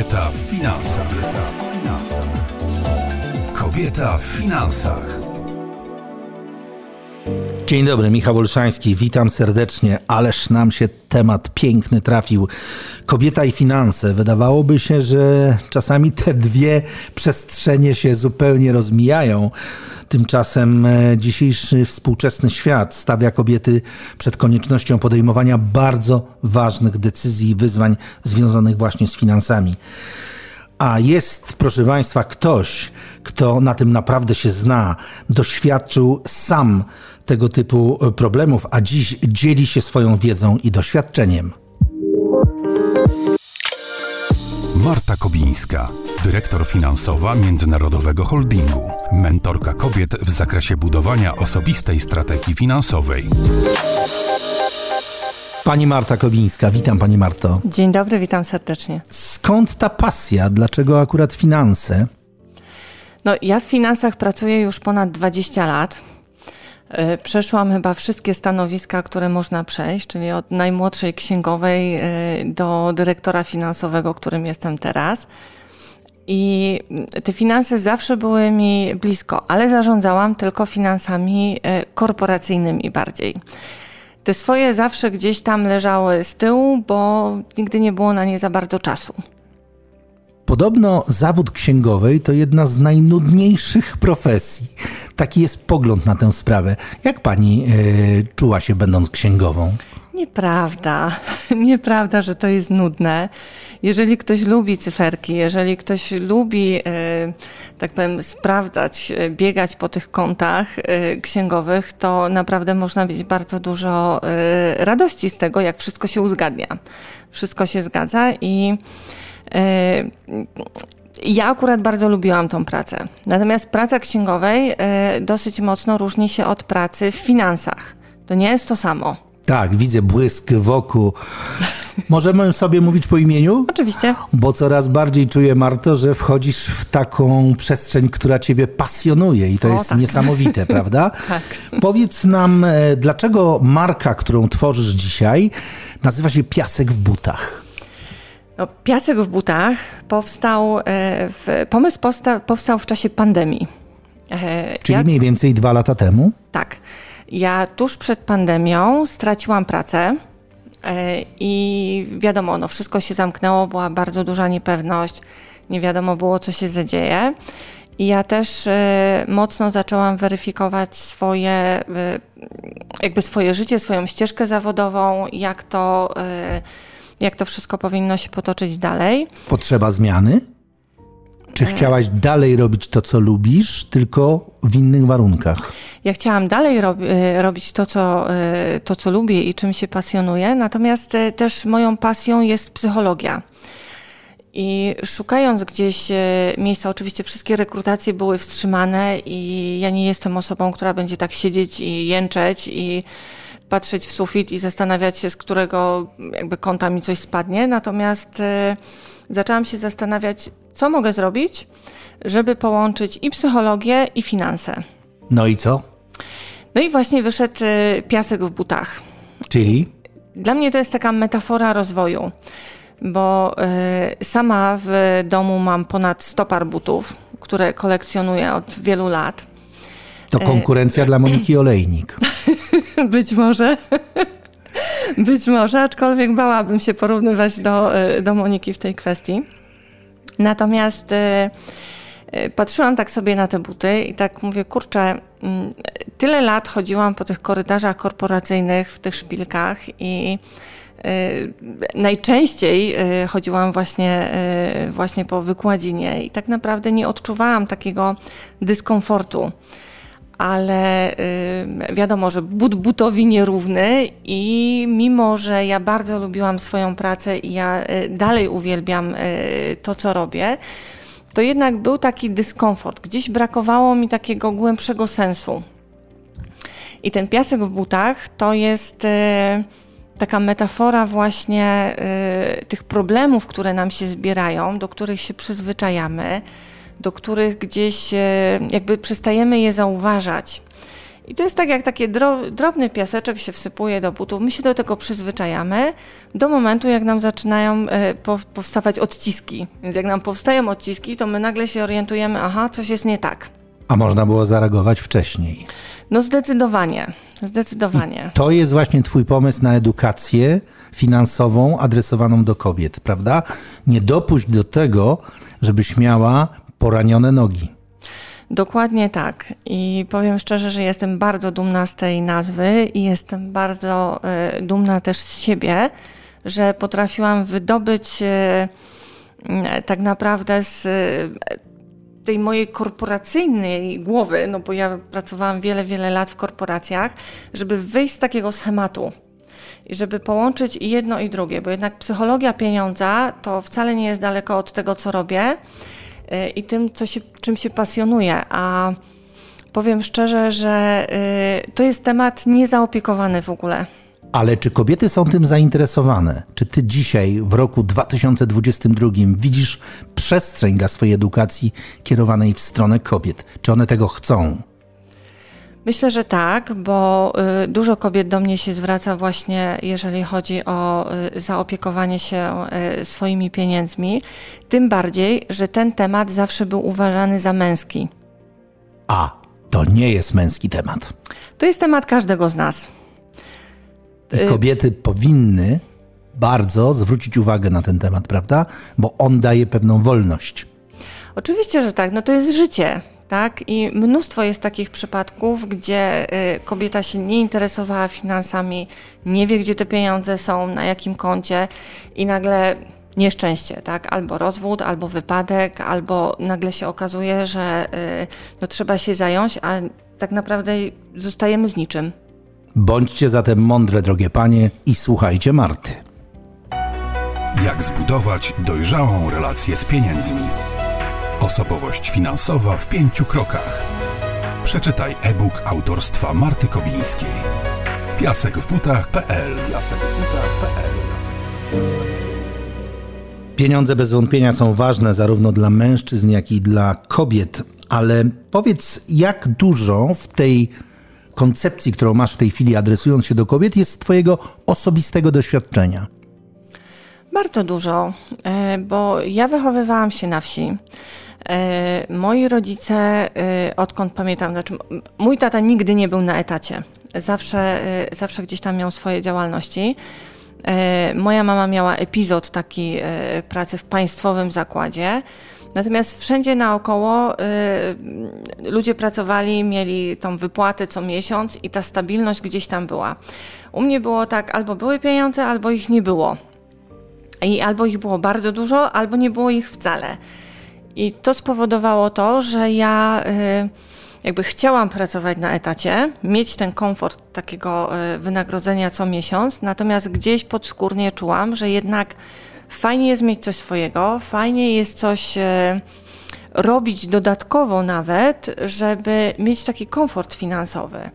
Kobieta w finansach. Kobieta w finansach. Dzień dobry, Michał Olszański, witam serdecznie. Ależ nam się temat piękny trafił. Kobieta i finanse. Wydawałoby się, że czasami te dwie przestrzenie się zupełnie rozmijają. Tymczasem e, dzisiejszy współczesny świat stawia kobiety przed koniecznością podejmowania bardzo ważnych decyzji i wyzwań związanych właśnie z finansami. A jest, proszę Państwa, ktoś, kto na tym naprawdę się zna, doświadczył sam tego typu problemów, a dziś dzieli się swoją wiedzą i doświadczeniem. Marta Kobińska, dyrektor finansowa Międzynarodowego Holdingu, mentorka kobiet w zakresie budowania osobistej strategii finansowej. Pani Marta Kobińska, witam Pani Marto. Dzień dobry, witam serdecznie. Skąd ta pasja? Dlaczego akurat finanse? No, ja w finansach pracuję już ponad 20 lat. E, przeszłam chyba wszystkie stanowiska, które można przejść, czyli od najmłodszej księgowej e, do dyrektora finansowego, którym jestem teraz. I te finanse zawsze były mi blisko, ale zarządzałam tylko finansami e, korporacyjnymi bardziej. Te swoje zawsze gdzieś tam leżały z tyłu, bo nigdy nie było na nie za bardzo czasu. Podobno zawód księgowej to jedna z najnudniejszych profesji. Taki jest pogląd na tę sprawę. Jak pani yy, czuła się będąc księgową? Nieprawda, nieprawda, że to jest nudne. Jeżeli ktoś lubi cyferki, jeżeli ktoś lubi, e, tak powiem, sprawdzać, e, biegać po tych kontach księgowych, to naprawdę można mieć bardzo dużo radości z tego, jak wszystko się uzgadnia. Wszystko się zgadza i ja akurat bardzo lubiłam tą pracę. Natomiast praca księgowej e, dosyć mocno różni się od pracy w finansach. To nie jest to samo. Tak, widzę błysk wokół. Możemy sobie mówić po imieniu? Oczywiście. Bo coraz bardziej czuję, Marto, że wchodzisz w taką przestrzeń, która ciebie pasjonuje i to o, jest tak. niesamowite, prawda? tak. Powiedz nam, e, dlaczego marka, którą tworzysz dzisiaj, nazywa się Piasek w butach? No, piasek w butach powstał, e, w, pomysł powsta, powstał w czasie pandemii. E, Czyli ja, mniej więcej dwa lata temu? Tak. Ja tuż przed pandemią straciłam pracę e, i wiadomo, no wszystko się zamknęło, była bardzo duża niepewność, nie wiadomo było, co się zadzieje. I ja też mocno zaczęłam weryfikować swoje, jakby swoje życie, swoją ścieżkę zawodową, jak to jak to wszystko powinno się potoczyć dalej. Potrzeba zmiany? Czy e. chciałaś dalej robić to, co lubisz, tylko w innych warunkach? Ja chciałam dalej rob e, robić to co, e, to, co lubię i czym się pasjonuję, natomiast też moją pasją jest psychologia. I szukając gdzieś miejsca, oczywiście wszystkie rekrutacje były wstrzymane, i ja nie jestem osobą, która będzie tak siedzieć i jęczeć i patrzeć w sufit i zastanawiać się, z którego jakby kąta mi coś spadnie. Natomiast y, zaczęłam się zastanawiać, co mogę zrobić, żeby połączyć i psychologię, i finanse. No i co? No i właśnie wyszedł y, piasek w butach. Czyli? Dla mnie to jest taka metafora rozwoju, bo y, sama w domu mam ponad 100 par butów, które kolekcjonuję od wielu lat. To konkurencja dla Moniki Olejnik. Być może. Być może, aczkolwiek bałabym się porównywać do, e, do Moniki w tej kwestii. Natomiast e, e, patrzyłam tak sobie na te buty i tak mówię, kurczę, mm, tyle lat chodziłam po tych korytarzach korporacyjnych, w tych szpilkach i najczęściej chodziłam właśnie, właśnie po wykładzinie i tak naprawdę nie odczuwałam takiego dyskomfortu ale y, wiadomo, że but butowi nierówny i mimo, że ja bardzo lubiłam swoją pracę i ja y, dalej uwielbiam y, to, co robię, to jednak był taki dyskomfort. Gdzieś brakowało mi takiego głębszego sensu. I ten piasek w butach to jest taka metafora właśnie tych problemów, które nam się zbierają, do których się przyzwyczajamy do których gdzieś e, jakby przestajemy je zauważać. I to jest tak, jak taki drobny piaseczek się wsypuje do butów. My się do tego przyzwyczajamy do momentu, jak nam zaczynają e, powstawać odciski. Więc jak nam powstają odciski, to my nagle się orientujemy, aha, coś jest nie tak. A można było zareagować wcześniej. No zdecydowanie, zdecydowanie. I to jest właśnie Twój pomysł na edukację finansową adresowaną do kobiet, prawda? Nie dopuść do tego, żebyś miała poranione nogi. Dokładnie tak. I powiem szczerze, że jestem bardzo dumna z tej nazwy i jestem bardzo y, dumna też z siebie, że potrafiłam wydobyć y, tak naprawdę z y, tej mojej korporacyjnej głowy, no bo ja pracowałam wiele, wiele lat w korporacjach, żeby wyjść z takiego schematu i żeby połączyć i jedno i drugie, bo jednak psychologia pieniądza to wcale nie jest daleko od tego, co robię i tym, co się, czym się pasjonuję, a powiem szczerze, że y, to jest temat niezaopiekowany w ogóle. Ale czy kobiety są tym zainteresowane? Czy ty dzisiaj, w roku 2022, widzisz przestrzeń dla swojej edukacji kierowanej w stronę kobiet? Czy one tego chcą? Myślę, że tak, bo y, dużo kobiet do mnie się zwraca właśnie, jeżeli chodzi o y, zaopiekowanie się y, swoimi pieniędzmi. Tym bardziej, że ten temat zawsze był uważany za męski. A, to nie jest męski temat. To jest temat każdego z nas. I kobiety powinny bardzo zwrócić uwagę na ten temat, prawda? Bo on daje pewną wolność. Oczywiście, że tak. No to jest życie. Tak? I mnóstwo jest takich przypadków, gdzie y, kobieta się nie interesowała finansami, nie wie, gdzie te pieniądze są, na jakim koncie i nagle nieszczęście, tak? Albo rozwód, albo wypadek, albo nagle się okazuje, że y, no, trzeba się zająć, a tak naprawdę zostajemy z niczym. Bądźcie zatem mądre, drogie panie, i słuchajcie Marty. Jak zbudować dojrzałą relację z pieniędzmi? Osobowość finansowa w pięciu krokach. Przeczytaj e-book autorstwa Marty Kobińskiej. Piasek w butach.pl Pieniądze bez wątpienia są ważne zarówno dla mężczyzn, jak i dla kobiet, ale powiedz, jak dużo w tej koncepcji, którą masz w tej chwili adresując się do kobiet, jest Twojego osobistego doświadczenia? Bardzo dużo, e, bo ja wychowywałam się na wsi. E, moi rodzice, e, odkąd pamiętam, znaczy mój tata nigdy nie był na etacie. Zawsze, e, zawsze gdzieś tam miał swoje działalności. Moja mama miała epizod taki pracy w państwowym zakładzie. Natomiast wszędzie naokoło ludzie pracowali, mieli tą wypłatę co miesiąc i ta stabilność gdzieś tam była. U mnie było tak, albo były pieniądze, albo ich nie było. I albo ich było bardzo dużo, albo nie było ich wcale. I to spowodowało to, że ja y, jakby chciałam pracować na etacie, mieć ten komfort takiego y, wynagrodzenia co miesiąc, natomiast gdzieś podskórnie czułam, że jednak fajnie jest mieć coś swojego, fajnie jest coś y, robić dodatkowo nawet, żeby mieć taki komfort finansowy.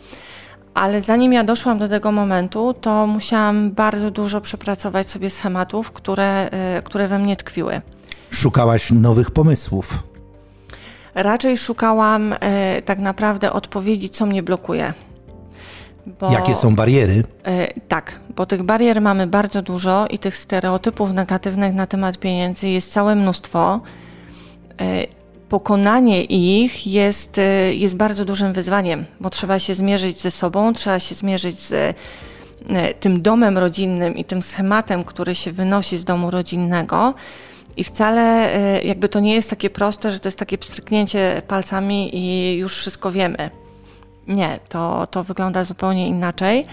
Ale zanim ja doszłam do tego momentu, to musiałam bardzo dużo przepracować sobie schematów, które, które we mnie tkwiły. Szukałaś nowych pomysłów? Raczej szukałam e, tak naprawdę odpowiedzi, co mnie blokuje. Bo, Jakie są bariery? E, tak, bo tych barier mamy bardzo dużo i tych stereotypów negatywnych na temat pieniędzy jest całe mnóstwo. E, pokonanie ich jest, e, jest bardzo dużym wyzwaniem, bo trzeba się zmierzyć ze sobą, trzeba się zmierzyć z e, tym domem rodzinnym i tym schematem, który się wynosi z domu rodzinnego. I wcale y, jakby to nie jest takie proste, że to jest takie pstryknięcie palcami i już wszystko wiemy. Nie, to, to wygląda zupełnie inaczej.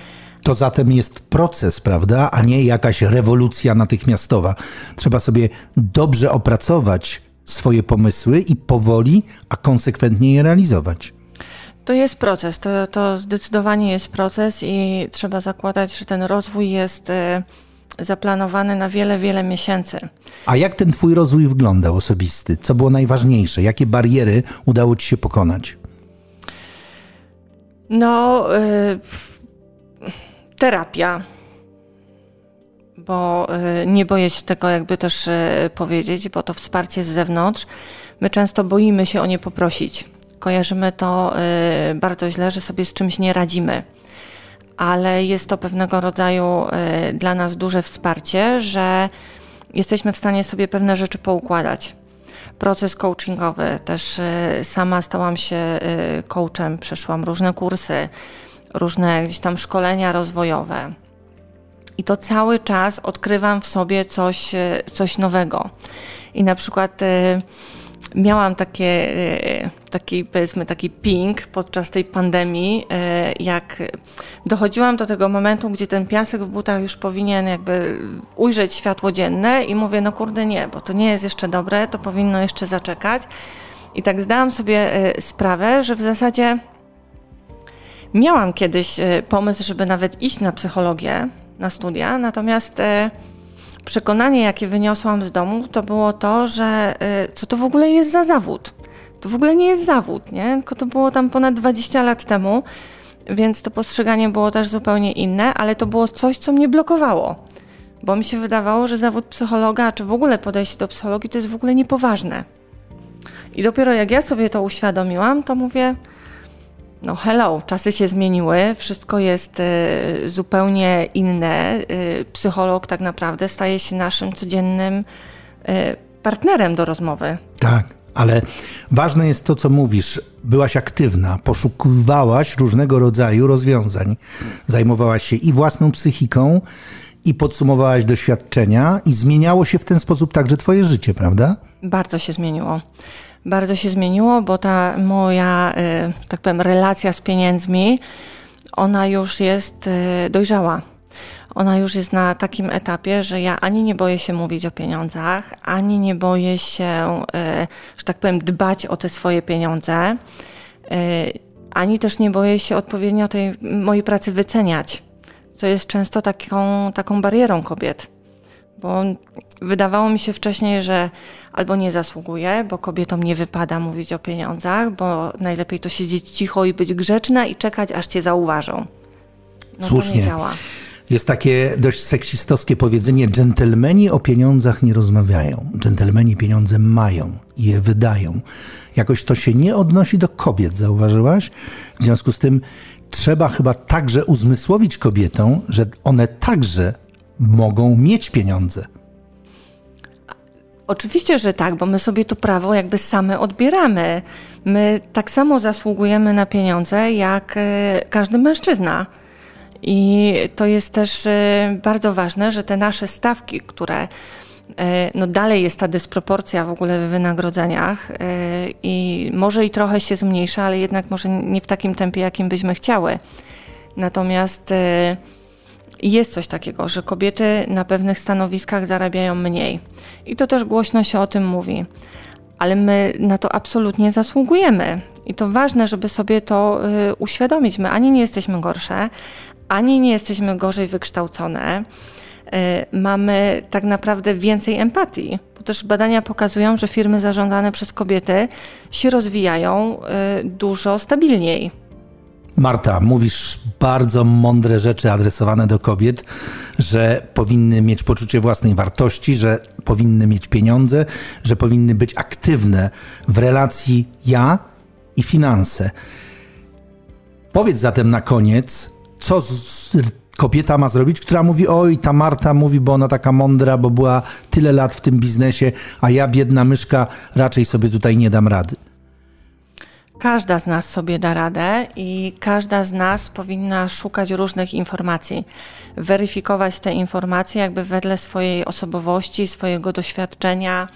To zatem jest proces, prawda, a nie jakaś rewolucja natychmiastowa. Trzeba sobie dobrze opracować swoje pomysły i powoli, a konsekwentnie je realizować. To jest proces, to, to zdecydowanie jest proces i trzeba zakładać, że ten rozwój jest. Y, zaplanowany na wiele, wiele miesięcy. A jak ten Twój rozwój wyglądał osobisty? Co było najważniejsze? Jakie bariery udało Ci się pokonać? No, y, terapia. Bo y, nie boję się tego jakby też y, powiedzieć, bo to wsparcie z zewnątrz. My często boimy się o nie poprosić. kojarzymy to bardzo źle, że sobie z czymś nie radzimy. Ale jest to pewnego rodzaju y, dla nas duże wsparcie, że jesteśmy w stanie sobie pewne rzeczy poukładać. Proces coachingowy, też y, sama stałam się coachem, przeszłam różne kursy, różne gdzieś tam szkolenia rozwojowe. I to cały czas odkrywam w sobie coś, coś nowego. I na przykład miałam takie, e, taki, powiedzmy, taki ping podczas tej pandemii, e, jak dochodziłam do tego momentu, gdzie ten piasek w butach już powinien jakby ujrzeć światło dzienne i mówię, no kurde nie, bo to nie jest jeszcze dobre, to powinno jeszcze zaczekać. I tak zdałam sobie e, sprawę, że w zasadzie miałam kiedyś pomysł, żeby nawet iść na psychologię, na studia, natomiast przekonanie, jakie wyniosłam z domu, to było to, że y, co to w ogóle jest za zawód. To w ogóle nie jest zawód, nie? Tylko to było tam ponad 20 lat temu, więc to postrzeganie było też zupełnie inne, ale to było coś, co mnie blokowało. Bo mi się wydawało, że zawód psychologa, czy w ogóle podejście do psychologii, to jest w ogóle niepoważne. I dopiero jak ja sobie to uświadomiłam, to mówię, no hello, czasy się zmieniły, wszystko jest y, zupełnie inne. Y, psycholog tak naprawdę staje się naszym codziennym y, partnerem do rozmowy. Tak, ale ważne jest to, co mówisz. Byłaś aktywna, poszukiwałaś różnego rodzaju rozwiązań, zajmowałaś się i własną psychiką, i podsumowałaś doświadczenia, i zmieniało się w ten sposób także Twoje życie, prawda? Bardzo się zmieniło bardzo się zmieniło, bo ta moja, y, tak powiem, relacja z pieniędzmi, ona już jest y, dojrzała. Ona już jest na takim etapie, że ja ani nie boję się mówić o pieniądzach, ani nie boję się, y, że tak powiem, dbać o te swoje pieniądze, ani też nie boję się odpowiednio tej mojej pracy wyceniać, co jest często taką, taką barierą kobiet. Bo wydawało mi się wcześniej, że albo nie zasługuje, bo kobietom nie wypada mówić o pieniądzach, bo najlepiej to siedzieć cicho i być grzeczna i czekać, aż cię zauważą. No Słusznie. To nie działa. Jest takie dość seksistowskie powiedzenie: dżentelmeni o pieniądzach nie rozmawiają. Dżentelmeni pieniądze mają je wydają. Jakoś to się nie odnosi do kobiet, zauważyłaś? W związku z tym trzeba chyba także uzmysłowić kobietom, że one także mogą mieć pieniądze. Oczywiście, że tak, bo my sobie to prawo jakby same odbieramy. My tak samo zasługujemy na pieniądze jak e, każdy mężczyzna. I to jest też e, bardzo ważne, że te nasze stawki, które e, no dalej jest ta dysproporcja w ogóle w wynagrodzeniach i może i trochę się zmniejsza, ale jednak może nie w takim tempie, jakim byśmy chciały. Natomiast jest coś takiego, że kobiety na pewnych stanowiskach zarabiają mniej. I to też głośno się o tym mówi. Ale my na to absolutnie zasługujemy. I to ważne, żeby sobie to y, uświadomić. My ani nie jesteśmy gorsze, ani nie jesteśmy gorzej wykształcone. Y, mamy tak naprawdę więcej empatii, bo też badania pokazują, że firmy zarządzane przez kobiety się rozwijają y, dużo stabilniej. Marta, mówisz bardzo mądre rzeczy adresowane do kobiet, że powinny mieć poczucie własnej wartości, że powinny mieć pieniądze, że powinny być aktywne w relacji ja i finanse. Powiedz zatem na koniec, co kobieta ma zrobić, która mówi: Oj, ta Marta mówi, bo ona taka mądra, bo była tyle lat w tym biznesie, a ja, biedna myszka, raczej sobie tutaj nie dam rady. Każda z nas sobie da radę i każda z nas powinna szukać różnych informacji, weryfikować te informacje jakby wedle swojej osobowości, swojego doświadczenia,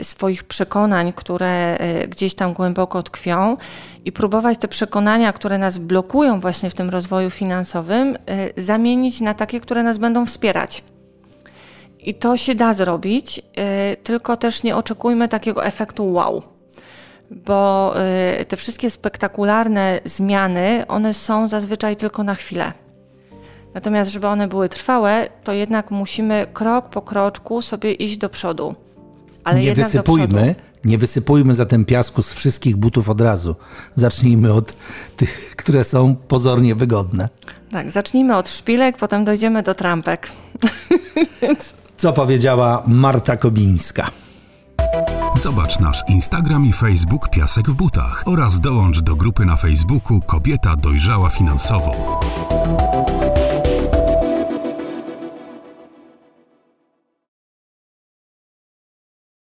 y, swoich przekonań, które y, gdzieś tam głęboko tkwią i próbować te przekonania, które nas blokują właśnie w tym rozwoju finansowym, y, zamienić na takie, które nas będą wspierać. I to się da zrobić, tylko też nie oczekujmy takiego efektu wow bo y, te wszystkie spektakularne zmiany, one są zazwyczaj tylko na chwilę. Natomiast, żeby one były trwałe, to jednak musimy krok po kroczku sobie iść do przodu. Ale nie wysypujmy, nie wysypujmy zatem piasku z wszystkich butów od razu. Zacznijmy od tych, które są pozornie wygodne. Tak, zacznijmy od szpilek, potem dojdziemy do trampek. Co powiedziała Marta Kobińska? Zobacz nasz Instagram i Facebook Piasek w butach oraz dołącz do grupy na Facebooku Kobieta dojrzała finansowo.